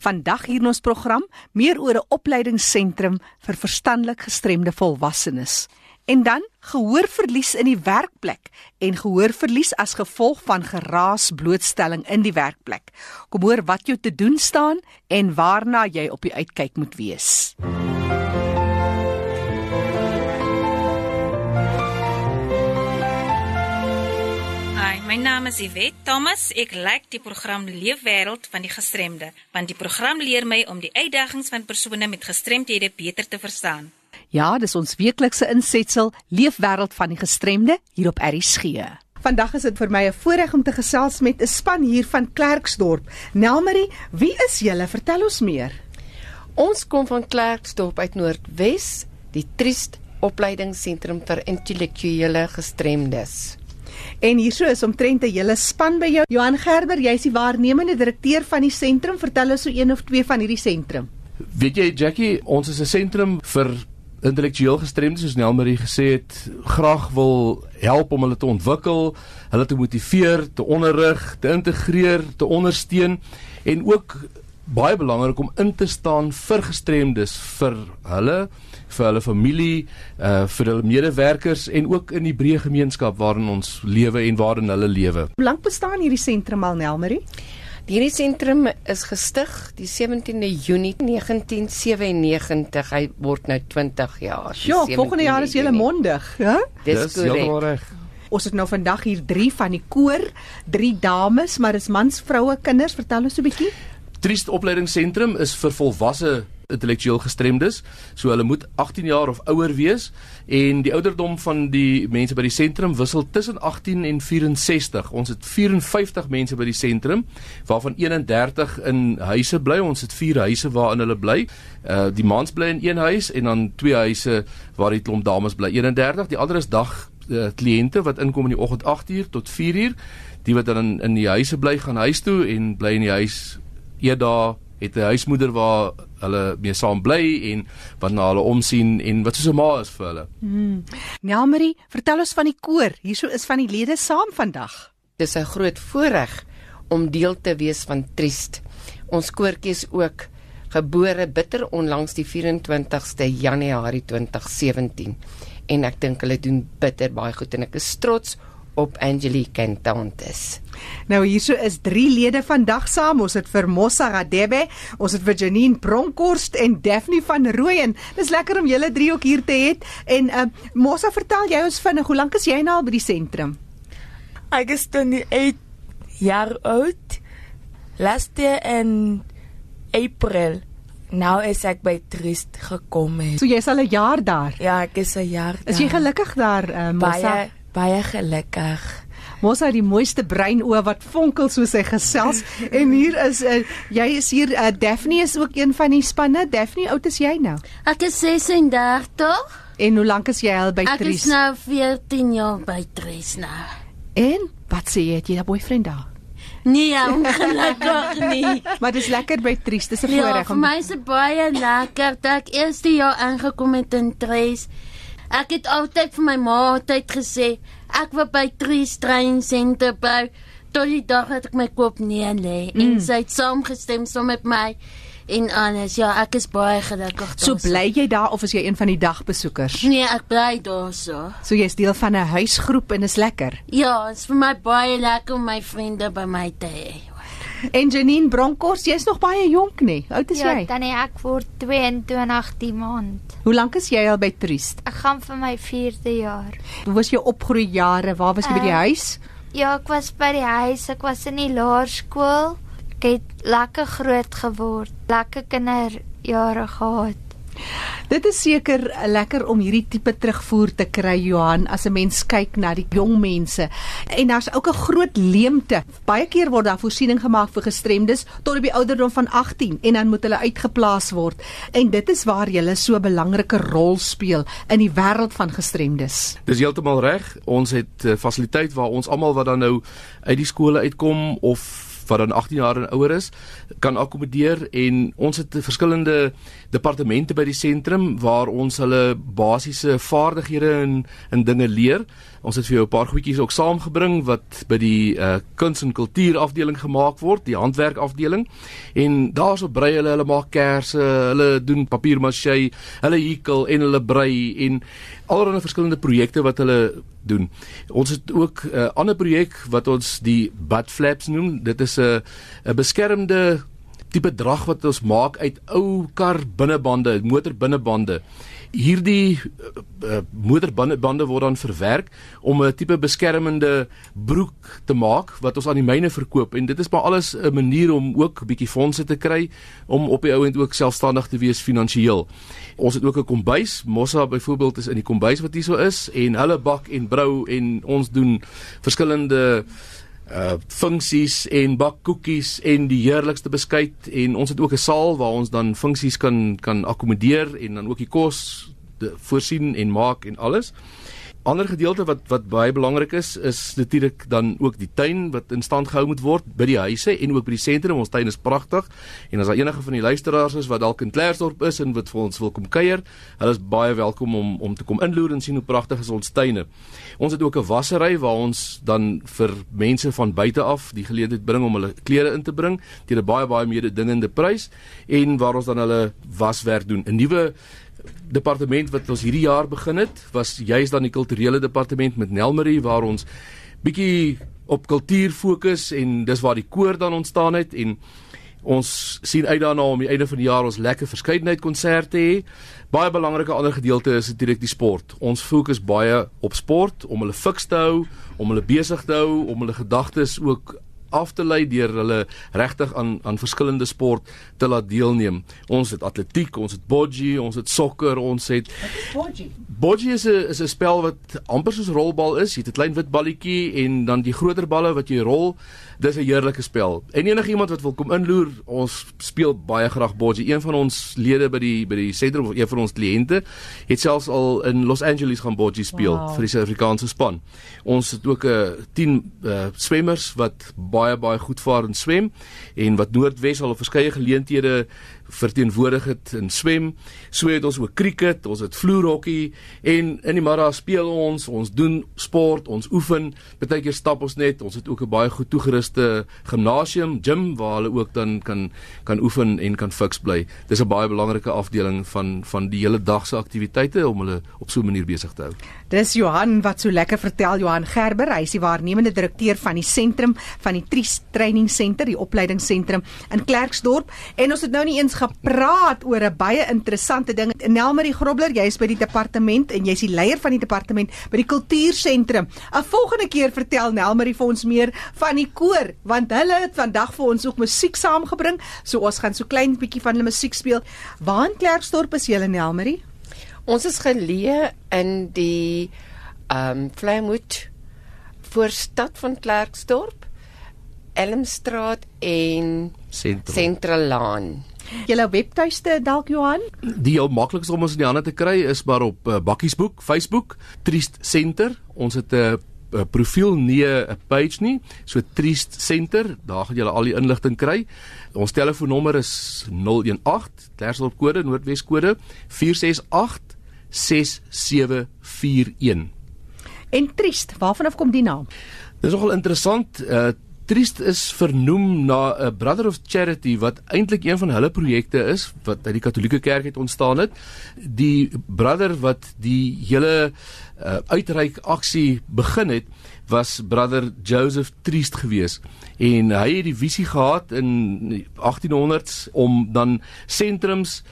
Vandag hier in ons program meer oor 'n opleidingsentrum vir verstandelik gestremde volwassenes. En dan gehoorverlies in die werkplek en gehoorverlies as gevolg van geraas blootstelling in die werkplek. Kom hoor wat jou te doen staan en waarna jy op die uitkyk moet wees. Hi, my naam is Yvette Thomas. Ek lei die program Leefwêreld van die gestremde, want die program leer my om die uitdagings van persone met gestremthede beter te verstaan. Ja, dis ons weeklikse insetsel Leefwêreld van die gestremde hier op RSG. Vandag is dit vir my 'n voorreg om te gesels met 'n span hier van Klerksdorp. Nelmarie, wie is julle? Vertel ons meer. Ons kom van Klerksdorp uit Noordwes, die Triest Opleidingsentrum vir Intellektuele Gestremdes. En hierso is omtrent 'n hele span by jou. Johan Gerber, jy's die waarnemende direkteur van die sentrum. Vertel ons so een of twee van hierdie sentrum. Weet jy Jackie, ons is 'n sentrum vir intellektueel gestremdes soos Nelmarie gesê het, graag wil help om hulle te ontwikkel, hulle te motiveer, te onderrig, te integreer, te ondersteun en ook baie belangrik om in te staan vir gestremdes, vir hulle, vir hulle familie, uh vir hulle medewerkers en ook in die breë gemeenskap waarin ons lewe en waarin hulle lewe. Hoe lank bestaan hierdie sentrum al, Nelmarie? Hierdie sentrum is gestig die 17de Junie 1997. Hy word nou 20 jaar. Ja, volgende 17de jaar is jy mondig, hè? Dis korrek. reg. Ons het nou vandag hier 3 van die koor, 3 dames, maar dis mans, vroue, kinders. Vertel ons so 'n bietjie. Triest opleidingsentrum is vir volwasse intellektueel gestremdes. So hulle moet 18 jaar of ouer wees en die ouderdom van die mense by die sentrum wissel tussen 18 en 64. Ons het 54 mense by die sentrum waarvan 31 in huise bly. Ons het 4 huise waarin hulle bly. Uh die mans bly in een huis en dan twee huise waar die klomp dames bly. 31. Die ander is dag uh, kliënte wat inkom in die oggend 8uur tot 4uur. Die wat dan in, in die huise bly gaan huis toe en bly in die huis eendag het 'n huismoeder waar hulle mee saam bly en wat na hulle omsien en wat soos 'n ma is vir hulle. Nelmarie, vertel ons van die koor. Hierso is van die lede saam vandag. Dis 'n groot voorreg om deel te wees van Triest. Ons koortjie is ook gebore bitter onlangs die 24ste Januarie 2017 en ek dink hulle doen bitter baie goed en ek is trots op Angelique Cantantes. Nou hierso is 3 lede vandag saam. Ons het vir Mossa Radebe, ons het vir Janine Bronkhorst en Daphne van Rooyen. Dis lekker om julle 3 ook hier te hê. En uh, Mossa, vertel jy ons vinnig, hoe lank is jy nou al by die sentrum? Ek is 28 jaar oud. Last year in April. Nou is ek by Triest gekom het. So jy's al 'n jaar daar. Ja, ek is 'n jaar. Is jy daar. gelukkig daar, uh, Mossa? baie baie gelukkig? Mossa het die mooiste brein oë wat fonkel soos hy gesels. en hier is uh, jy is hier uh, Daphne is ook een van die spanne. Daphne, oud is jy nou? Ek is 36. En hoe lank is jy al by Ek Tries? is nou 14 jaar by Tries nou. En wat sê jy? Het jy 'n boyfriend daar? Nee, ongelukkig nie. Maar dis lekker by Tries. Dis 'n Ja, voorreg vir om my is dit baie lekker dat ek eerste jaar aangekom het in Tries. Ek het altyd vir my ma altyd gesê ek wil by Tries Train Center bly tot die dag dat ek my kop neerlê mm. en sy het saamgestem saam met my en alles. Ja, ek is baie gelukkig. So daarso. bly jy daar of is jy een van die dagbesoekers? Nee, ek bly daarso. So jy's deel van 'n huisgroep en is lekker. Ja, dit is vir my baie lekker om my vriende by my te hê. En Janine Bronkhorst, jy's nog baie jonk? Hoe oud is Ja, jy? tannie ek word 22 die maand. Hoe lank is jy al by Triest? Ek gaan vir my 4de jaar. Hoe was jou opgroeijare? Waar was jy by die Uh, huis? Ja, ek was by die huis, ek was in die laerskool. Ek het lekker groot geword, lekker kinderjare gehad. Dit is seker lekker om hierdie tipe terugvoer te kry Johan as 'n mens kyk na die jong mense. En daar's ook 'n groot leemte. Baie keer word daar voorsiening gemaak vir gestremdes tot op die ouderdom van 18 en dan moet hulle uitgeplaas word. En dit is waar jy so 'n belangrike rol speel in die wêreld van gestremdes. Dis heeltemal reg. Ons het uh, fasiliteit waar ons almal wat dan nou uit die skole uitkom of wat dan 18 jaar en ouer is, kan akkommodeer en ons het verskillende departemente by die sentrum waar ons hulle basiese vaardighede en en dinge leer. Ons het vir jou 'n paar goedjies ook saamgebring wat by die uh, kuns en kultuur afdeling gemaak word, die handwerk afdeling. En daarso brei hulle, hulle maak kersse, hulle doen papiermaché, hulle hekel en hulle brei en allerlei verskillende projekte wat hulle doen. Ons het ook 'n uh, ander projek wat ons die butt flaps noem. Dit is 'n 'n beskermde tipe drag wat ons maak uit ou kar binnebande, motor binnebande. Hierdie uh, uh, binnebande word dan verwerk om 'n tipe beskermende broek te maak wat ons aan die myne verkoop en dit is maar alles 'n manier om ook 'n bietjie fondse te kry om op die ou end ook selfstandig te wees finansiëel. Ons het ook 'n kombuis, Mossa byvoorbeeld is in die kombuis wat hierso is en hulle bak en brou en ons doen verskillende uh funksies en bak koekies en die heerlikste beskuit. En ons het ook 'n saal waar ons dan funksies kan kan akkommodeer en dan ook die kos voorsien en maak en alles ander gedeelte wat wat baie belangrik is is natuurlik dan ook die tuin wat in stand gehou moet word by die huise en ook by die sentrum. Ons tuin is pragtig en as daar enige van die luisteraars is wat dalk in Klerksdorp is en wat vir ons wil kom kuier, hulle is baie welkom om om te kom inloer en sien hoe pragtig is ons tuine. Ons het ook 'n wassery waar ons dan vir mense van buite af die geleentheid bring om hulle klere in te bring teen 'n baie baie mededingende prys en waar ons dan hulle waswerk doen. 'n Nuwe departement wat ons hierdie jaar begin het, was juis dan die kulturele departement met Nelmarie waar ons bietjie op kultuur fokus en dis waar die koor dan ontstaan het en ons sien uit daarna om die einde van die jaar ons lekker verskeidenheid konserte hê. Baie belangrike ander gedeelte is natuurlik die sport. Ons fokus baie op sport om hulle fiks te hou, om hulle besig te hou, om hulle gedagtes ook af te lei deur hulle regtig aan aan verskillende sport te laat deelneem. Ons het atletiek, ons het bodgie, ons het sokker, ons het Bodgie. Bodgie is 'n is 'n spel wat amper soos rolbal is. Jy het 'n klein wit balletjie en dan die groter balle wat jy rol. Dis 'n heerlike spel. En enigiemand wat wil kom inloer, ons speel baie graag bodgie. Een van ons lede by die by die sentrum of een van ons kliënte het selfs al in Los Angeles gaan bodgie speel Wow. vir die Suid-Afrikaanse span. Ons het ook 'n uh, 10 uh, swemmers wat baie baie goed vaar in swem en wat Noordwes al op verskeie geleenthede verteenwoordig het in swem. So het ons ook cricket, ons het vloerhokkie en in die middag speel ons, ons doen sport, ons oefen, partykeer stap ons net. Ons het ook 'n baie goed toegeruste gimnasium, gym waar hulle ook dan kan kan oefen en kan fiks bly. Dis 'n baie belangrike afdeling van van die hele dag se aktiwiteite om hulle op so 'n manier besig te hou. Dis Johan wat so lekker vertel Johan Gerber, hy is die waarnemende direkteur van die sentrum van die Tries Training Center, die opleidingsentrum in Klerksdorp en ons het nou nie eens gepraat oor 'n baie interessante ding. Nelmarie Grobler, jy is by die departement en jy's die leier van die departement by die kultuursentrum. 'n Volgende keer vertel Nelmarie vir ons meer van die koor want hulle het vandag vir ons ook musiek saamgebring. So ons gaan so klein bietjie van hulle musiek speel. Waar in Klerksdorp is julle Nelmarie? Ons is geleë in die ehm um, Vlamwood voorstad van Klerksdorp, Elmstraat en. Sentralaan. Julle webtuiste dalk Johan? Die heel maklikste om ons in die hande te kry is maar op uh, Bakkiesboek, Facebook, Triest Center. Ons het 'n uh, 'n profiel nie 'n page nie. So Triest Center, daar gaan julle al die inligting kry. Ons telefoonnommer is 018 Klerksdorp kode Noordwes kode 468 6741. En Triest, waarvan af kom die naam? Dis nogal interessant. Uh Triest is vernoem na 'n Brother of Charity wat eintlik een van hulle projekte is wat uit die Katolieke Kerk het ontstaan het. Die brother wat die hele uh, uitreik aksie begin het was brother Joseph Triest geweest en hy het die visie gehad in 1800s om dan sentrums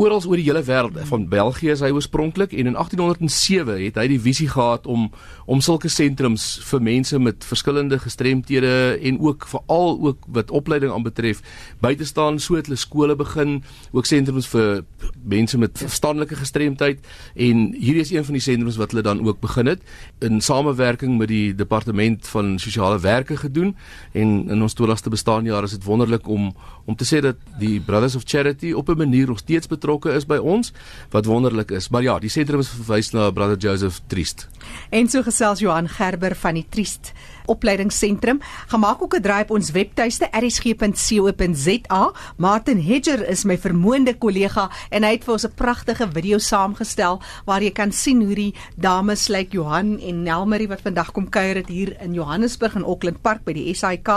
oral oor die hele wêreld van België is hy oorspronklik en in 1807 het hy die visie gehad om om sulke sentrums vir mense met verskillende gestremthede en ook veral ook wat opleiding aanbetref by te staan so het hulle skole begin ook sentrums vir mense met verstandelike gestremdheid en hierdie is een van die sentrums wat hulle dan ook begin het in samewerking met die departement van sosiale werke gedoen en in ons 20ste bestaanjaar is dit wonderlik om om te sê dat die Brothers of Charity op 'n manier nog steeds betrokke is by ons wat wonderlik is maar ja die sentrum is verwys na Brother Joseph Triest En so gesels Johan Gerber van die Triest Opleidingsentrum. Gemaak ook 'n draai op ons webtuiste rsg.co.za. Martin Hedger is my vermoënde kollega en hy het vir ons 'n pragtige video saamgestel waar jy kan sien hoe die dames lyk like Johan en Nelmarie wat vandag kom kuier het hier in Johannesburg in Auckland Park by die SAIK.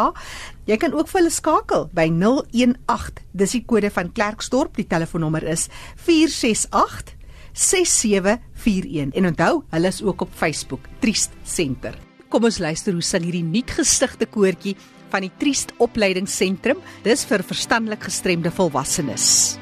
Jy kan ook vir hulle skakel by 018. Dis die kode van Klerksdorp. Die telefoonnommer is 468 6741 en onthou, hulle is ook op Facebook, Triest Center. Kom ons luister hoe sing hierdie nuutgestigte koortjie van die Triest Opleidingsentrum. Dis vir verstandelik gestremde volwassenes.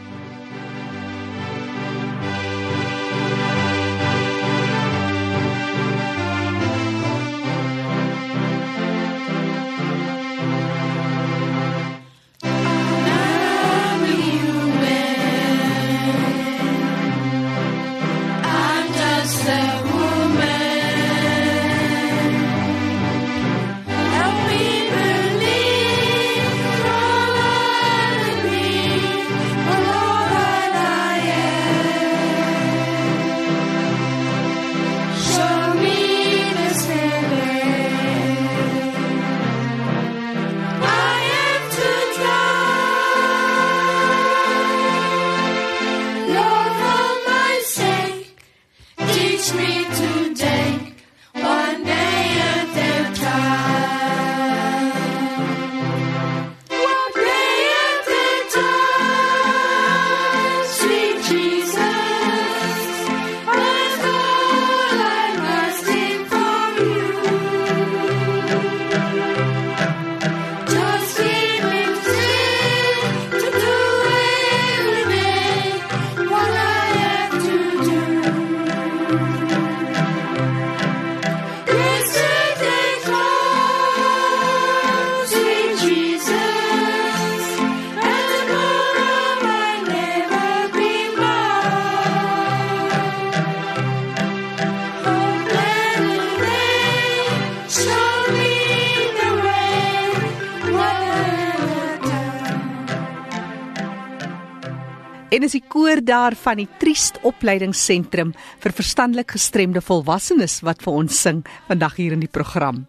Koor daar van die Triest Opleidingsentrum vir verstandelik gestremde volwassenes wat vir ons sing vandag hier in die program.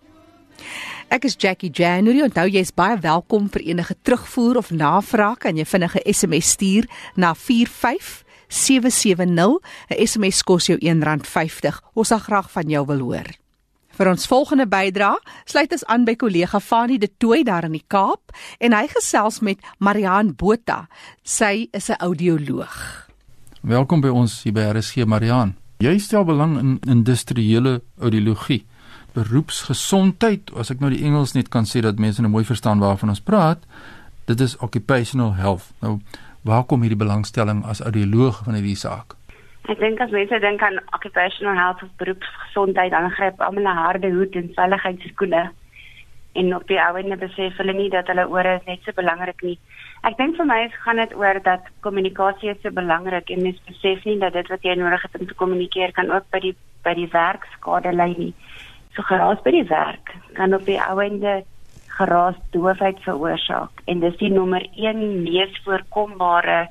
Ek is Jackie January. Onthou jy is baie welkom vir enige terugvoer of navraag kan jy vinnige SMS stuur na 45770. 'n SMS kos jou R1.50. Ons sal graag van jou wil hoor. Vir ons volgende bydra sluit ons aan by kollega Fanie De Tooy daar in die Kaap en hy gesels met Mariaan Botha. Sy is 'n audioloog. Welkom by ons hier by RSG Mariaan. Jy stel belang in industriële audiologie. Beroepsgesondheid, as ek nou die Engels net kan sê dat mense nou mooi verstaan waarvan ons praat, dit is occupational health. Nou, waar kom hierdie belangstelling as audioloog van hierdie saak? Ek dink as mense dink aan occupational health of beroepsgesondheid, dan gryp almal 'n harde hoed en veiligheidskoene. En op die ouene besef hulle nie dat hulle ore net so belangrik nie. Ek dink vir my gaan dit oor dat kommunikasie so belangrik en mens besef nie dat dit wat jy nodig het om te kommunikeer kan ook by die by die werk skade lei nie. So geraas by die werk kan op die ouende geraas doofheid veroorsaak en dis die nommer 1 mees voorkombare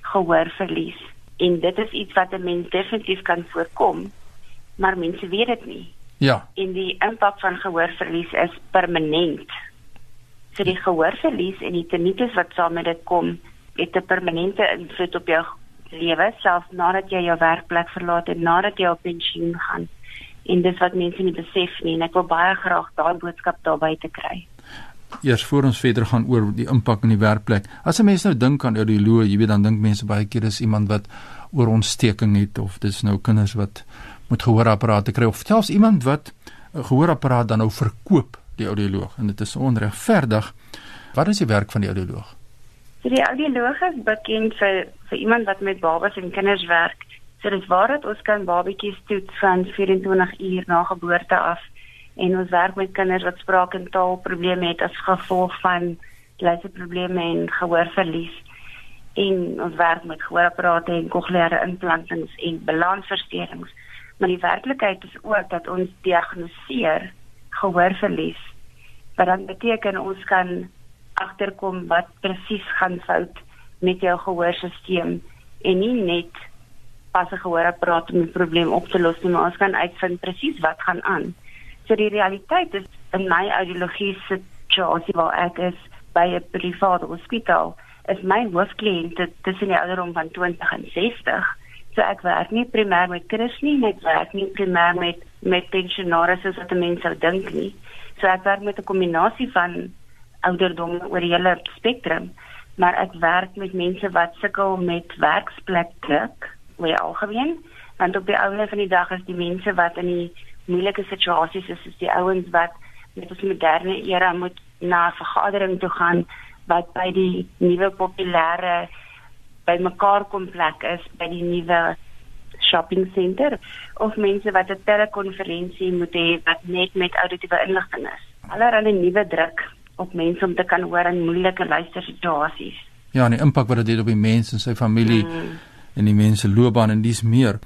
gehoorverlies en dit is iets wat 'n mens definitief kan voorkom maar mense weet dit nie. Ja. En die impak van gehoorverlies is permanent. So die gehoorverlies en die tinnitus wat saam met dit kom het 'n permanente invloed op jou lewe selfs nadat jy jou werkplek verlaat en nadat jy op pensioen gaan. En dis wat mense nie besef nie en ek wil baie graag daai boodskap daarby te kry eers voor ons verder gaan oor die impak in die werkplek. As 'n mens nou dink aan audioloog, jy weet dan dink mense baie keer dis iemand wat oor ontsteking het of dis nou kinders wat moet gehoorapparate kry of selfs iemand wat 'n gehoorapparaat dan nou verkoop die audioloog en dit is onregverdig. Wat is die werk van die audioloog? So die audioloog is bekend vir vir iemand wat met babas en kinders werk. So dis waar dat ons kan babetjies toets van 24 uur na geboorte af en ons werk met kinders wat spraak en taalprobleme het as gevolg van luisterprobleme en gehoorverlies. En ons werk met gehoorapparate en cochleaire implantings en balansversteurings maar die werklikheid is ook dat ons diagnoseer gehoorverlies wat dan beteken ons kan agterkom wat presies gaan fout met jou gehoorstelsel en nie net pas 'n gehoorapparaat om 'n probleem op te los nie maar ons kan uitvind presies wat gaan aan So die realiteit is in my audiologiese situasie waar ek is by 'n private hospitaal is my hoofkliënte tussen die ouderdom van 20 en 60. So ek werk nie primêr met kinders nie, ek werk nie primêr met met pensionaars soos wat mense sou dink nie. So ek werk met 'n kombinasie van ouderdom oor die hele spektrum, maar ek werk met mense wat sukkel met werksplek druk, oor die algemeen, want op die ouene van die dag is die mense wat in die moeilike situasies is, is die ouens wat met ons moderne era moet na 'n vergadering toe gaan wat by die nuwe populêre bymekaar kom plek is by die nuwe shopping center of mense wat 'n telekonferensie moet hê wat net met auditiewe inligting is. Allerhande nuwe druk op mense om te kan hoor in moeilike luistersituasies. Ja, en die impak wat dit het op die mens en sy familie mm. en die mense loopbaan en dis meer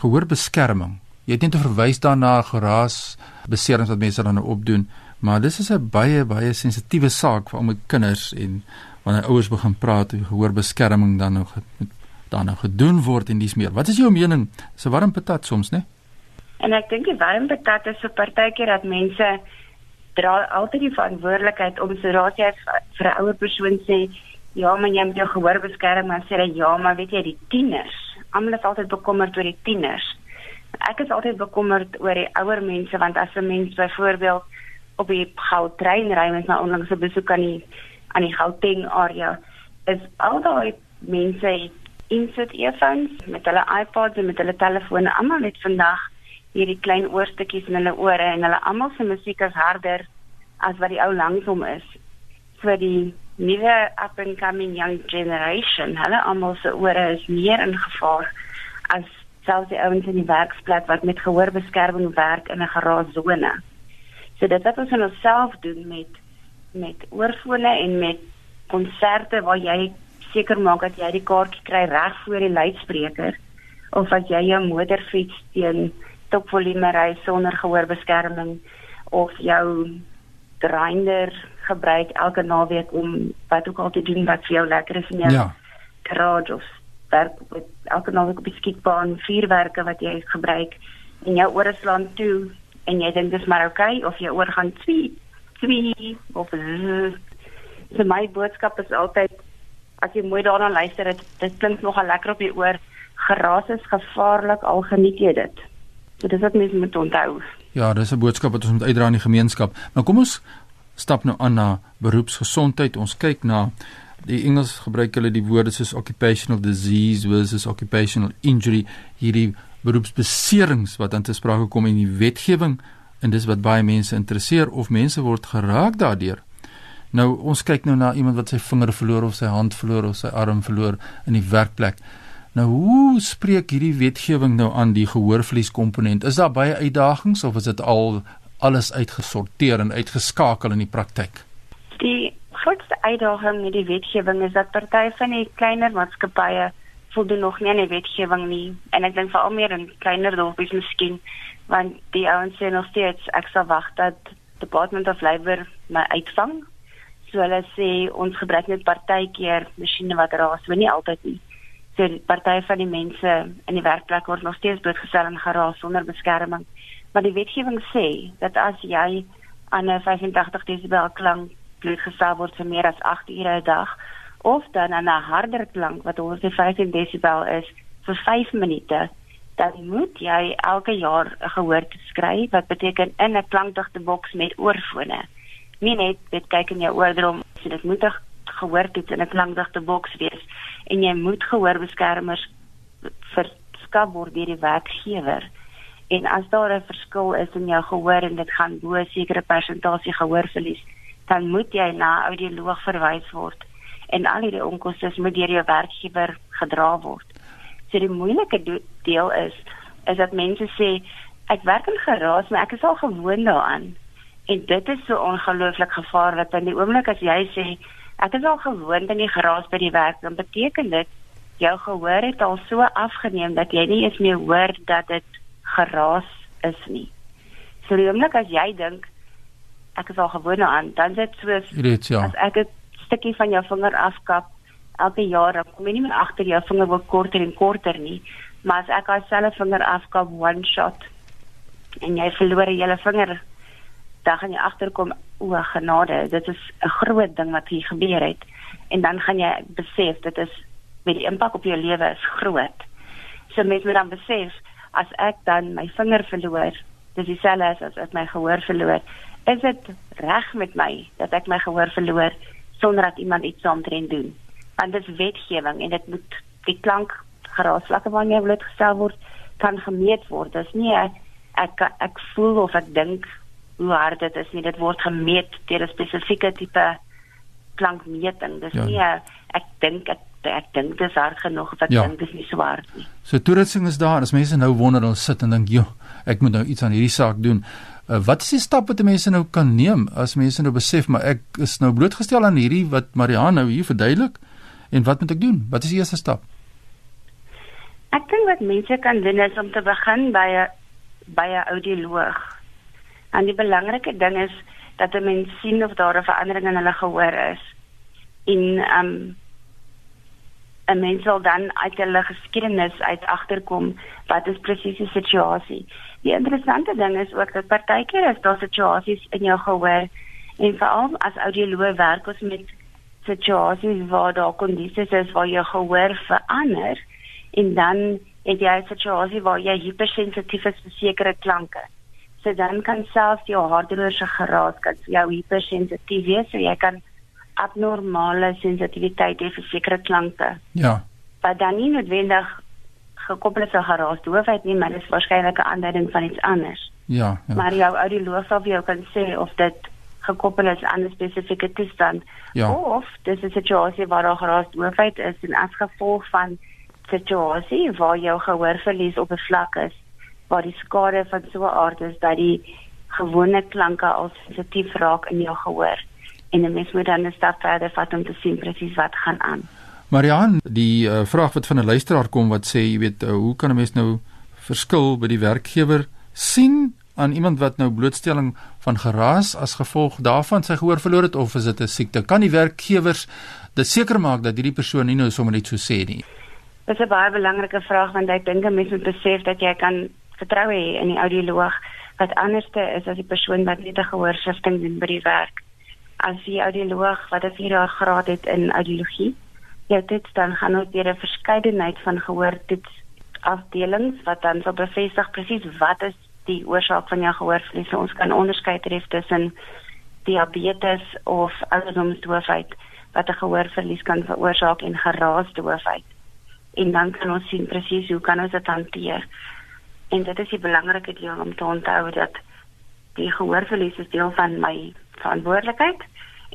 gehoorbeskerming. Jy het net verwys daarna geraas beserings wat mense dan opdoen, maar dis is 'n baie baie sensitiewe saak vir al my kinders en wanneer ouers begin praat oor gehoorbeskerming dan met dan nou gedoen word en dis meer. Wat is jou mening? Dis 'n warm patat soms, né? En ek dink die warm patat is so partykeer dat mense dra altyd die verantwoordelikheid om sodra jy vir 'n ouer persoon sê, ja, maar jy moet jou gehoor beskerm, maar sê hy ja, maar weet jy die tieners, almal is altyd bekommerd oor die tieners. Ek is altyd bekommerd oor die ouer mense want as 'n mens byvoorbeeld op die Gautrain ry met my onlangs 'n besoek aan die aan die Gauteng area, is al daai mense insit earphones met hulle iPods en met hulle telefone almal net vandag hierdie klein oorstukkies in hulle ore en hulle almal se musiek is harder as wat die ou langsom is. So die nuwe up and coming young generation, hulle almal se ore is meer in gevaar as selfs die ouens in die werksplek wat met gehoorbeskerming werk in 'n garasone. So dit wat ons in onsself doen met met oorfone en met konserte waar jy seker maak dat jy die kaartjie kry reg voor die luidspreker of as jy jou motorfiets teen topvolume ry sonder gehoorbeskerming of jou grinder gebruik elke naweek om wat ook al te doen wat vir jou lekker is in jou ja. garage of werk met elke naweek op die skietbaan vuurwerke wat jy gebruik en jou ore slaan toe en jy dink dis maar oukei okay, of jou oor gaan twee twee of so my boodskap is altyd as jy mooi daarna luister, dit dit klink nogal lekker op die oor. Geraas is gevaarlik al geniet jy dit. So dis wat mens moet onthou. Ja, dis 'n boodskap wat ons moet uitdra in die gemeenskap. Maar kom ons stap nou aan na beroepsgesondheid. Ons kyk na die Engels gebruik hulle die woorde soos occupational disease versus occupational injury, hierdie beroepsbeserings wat aan te sprake kom in die wetgewing en dis wat baie mense interesseer of mense word geraak daardeur. Nou ons kyk nou na iemand wat sy vinger verloor of sy hand verloor of sy arm verloor in die werkplek. Nou hoe spreek hierdie wetgewing nou aan die gehoorverlies komponent? Is daar baie uitdagings of is dit al alles uitgesorteer en uitgeskakel in die praktyk? Die uitdaging met die wetgewing is dat party van die kleiner maatskappye voldoen nog nie aan die wetgewing nie en ek dink veral meer in kleiner dorpies miskien want die ouens sê nog steeds ek sal wag dat Department of Labour my uitvang So hulle sê ons gebruik net partykeer masjiene wat raas, maar nie altyd nie. So party van die mense in die werkplek word nog steeds blootgestel aan geraas sonder beskerming. Maar die wetgewing sê dat as jy aan 'n 85 desibel klank blootgestel word vir meer as 8 ure 'n dag of dan aan 'n harder klank wat 115 desibel is vir 5 minute dan moet jy elke jaar 'n gehoor skryf wat beteken in 'n klankdigte boks met oorfone. Nie net dit kyk in jou oordrom so dit moet gehoor dit in 'n klankdigte boks wees en jy moet gehoorbeskermers verskaf word deur die werkgewer en as daar 'n verskil is in jou gehoor en dit gaan bo 'n sekere persentasie gehoorverlies dan moet jy na audioloog verwys word en al hierdie onkoste moet deur jou werkgewer gedra word so die moeilike deel is is dat mense sê ek werk in geraas maar ek is al gewoond daaraan En dit is so ongelooflik gevaarlik want die oomblik as jy sê ek is al gewoond in die geraas by die werk, dan beteken dit jou gehoor het al so afgeneem dat jy nie eens meer hoor dat dit geraas is nie. So die oomblik as jy dink ek is al gewoond aan, dan dit soos Reeds, ja. as ek 'n stukkie van jou vinger afkap elke jaar, dan kom jy nie meer agter jou vinger word korter en korter nie, maar as ek al selfe vinger afkap one shot en jy verloor 'n hele vinger dan gaan jy agterkom o genade dit is 'n groot ding wat hier gebeur het. En dan gaan jy besef dit is met die impak op jou lewe is groot. So mens moet dan besef as ek dan my vinger verloor dis dieselfde as as my gehoor verloor is dit reg met my dat ek my gehoor verloor sonder dat iemand iets saamtrend doen? Want dit is wetgewing en dit moet die klank geraasvlakke waarna jy blootgestel word kan gemeet word. Dis nie ek ek, ek voel of ek dink hoe hard dit is nie. Dit word gemeet deur 'n spesifieke tipe klankmeting. Dis ja. nie ek dink ek ek dink dit is hard genoeg of ek ja. dink dit is nie so hard nie. So toerusting is daar as mense nou wonder hulle sit en dink joh ek moet nou iets aan hierdie saak doen uh, wat is die stap wat mense nou kan neem as mense nou besef maar ek is nou blootgestel aan hierdie wat Marianne nou hier verduidelik en wat moet ek doen wat is die eerste stap Ek dink wat mense kan doen is om te begin by 'n by 'n audioloog. En die belangrike ding is dat 'n mens sien of daar 'n verandering in hulle gehoor is. En ehm um, 'n mens sal dan uit hulle geskiedenis uit agterkom wat is presies die situasie. Die interessante ding is ook dat partykeer is daar situasies in jou gehoor en veral as audioloog werk ons met situasies waar daar kondisies is waar jou gehoor verander en dan het jy 'n situasie waar jy hypersensitief is vir sekere klanke. So dan kan selfs jou hartdroër se geraas kan jou hypersensitief wees, so jy kan abnormale sensitiwiteit hê vir sekere klanke. Ja. Wat dan nie noodwendig gekoppel is aan geraas doofheid nie, maar dit is waarskynlik 'n aanduiding van iets anders. Ja, ja. Maar jou audioloog sal vir jou kan sê of dit gekoppel is aan 'n spesifieke toestand ja. of dis 'n situasie waar daar geraas doofheid is en as gevolg van situasie waar jou gehoorverlies op 'n vlak is waar die skade van so 'n aard is dat die gewone klanke al sensitief raak in jou gehoor en 'n mens moet dan 'n stap verder vat om te sien presies wat gaan aan. Marian, die uh, vraag wat van 'n luisteraar kom wat sê, jy weet, uh, hoe kan 'n mens nou verskil by die werkgewer sien aan iemand wat nou blootstelling van geraas as gevolg daarvan sy gehoor verloor het of is dit 'n siekte? Kan die werkgewers dit seker maak dat hierdie persoon nie nou sommer net so sê nie? Dit is 'n baie belangrike vraag want ek dink 'n mens moet besef dat jy kan vertrou hê in die audioloog wat anderste is as die persoon wat net 'n gehoorsifting doen by die werk. As die audioloog wat 'n 4 jaar graad het in audiologie, jy dit dan gaan ons deur 'n verskeidenheid van gehoortoets afdelings wat dan sal bevestig presies wat is die oorsaak van jou gehoorverlies. Ons kan onderskei tref tussen diabetes of ouderdomsdoofheid wat 'n gehoorverlies kan veroorsaak en geraasdoofheid en dan kan ons sien presies hoe kan ons dit hanteer. En dit is die belangrike deel om te onthou dat die gehoorverlies is deel van my verantwoordelikheid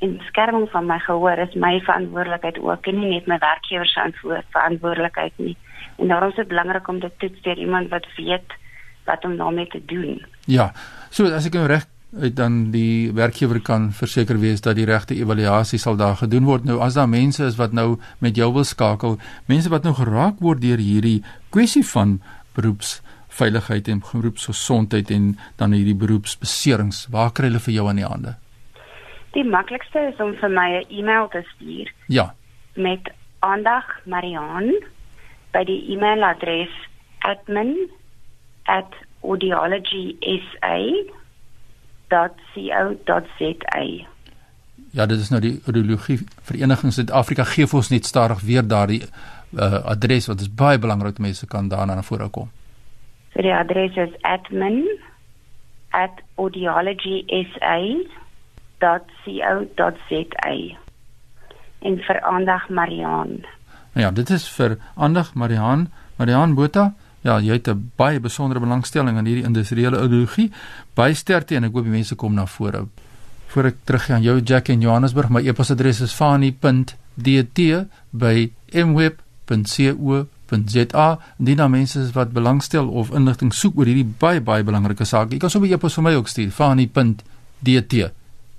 en beskerming van my gehoor is my verantwoordelikheid ook en nie net my werkgewer se verantwoordelikheid nie. En daarom is dit belangrik om dit toets deur iemand wat weet wat om daarmee te doen. Ja. So as ek nou reg uit dan die werkgewer kan verseker wees dat die regte evaluasie sal daar gedoen word. Nou as daar mense is wat nou met jou wil skakel, mense wat nou geraak word deur hierdie kwessie van beroepsveiligheid en beroepsgesondheid en dan hierdie beroepsbeserings, waar kry hulle vir jou aan die hande? Die maklikste is om vir my 'n e-mail te stuur. Ja. Met aandag Marian by die e-mailadres admin@audiology.sa www.audiologie.co.za. Ja, dit is nou die Audiologie Vereniging Suid-Afrika gee vir ons net stadig weer daardie uh, adres wat is baie belangrik dat mense kan daarna na vore kom. So die adres is admin@audiologie.sa.co.za. En vir aandag Marian. Ja, dit is vir aandag Marian, Marian Botha. Ja, jy het 'n baie besondere belangstelling in hierdie industriële audiologie. Baie sterkte en ek hoop die mense kom na vore. Voor ek teruggaan aan jou Jack in Johannesburg, my e-posadres is fani.dt@mweb.co.za. Indien daar mense is wat belangstel of inligting soek oor hierdie baie baie belangrike saak, jy kan sommer e-pos vir my ook stuur,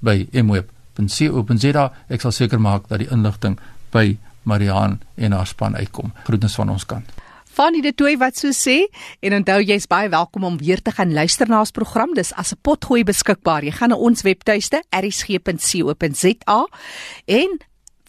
fani.dt@mweb.co.za. Ek sal seker maak dat die inligting by Mariaan en haar span uitkom. Groetens van ons kant. Fanny de Tooi wat so sê en onthou jy's baie welkom om weer te gaan luister na ons program. Dis as 'n potgooi beskikbaar. Jy gaan na ons webtuiste erisg.co.za en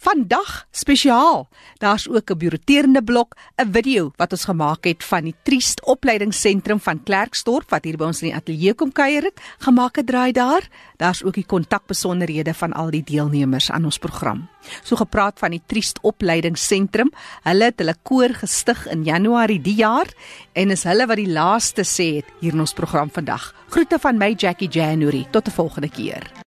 Vandag spesiaal. Daar's ook 'n bureterende blok, 'n video wat ons gemaak het van die Triest Opleidingsentrum van Klerksdorp wat hier by ons in die ateljee kom kuier het. Gemaak 'n draai daar. Daar's ook die kontakbesonderhede van al die deelnemers aan ons program. So gepraat van die Triest Opleidingsentrum. Hulle het hulle koor gestig in Januarie die jaar en is hulle wat die laaste sê het hier in ons program vandag. Groete van my Jackie January. Tot 'n volgende keer.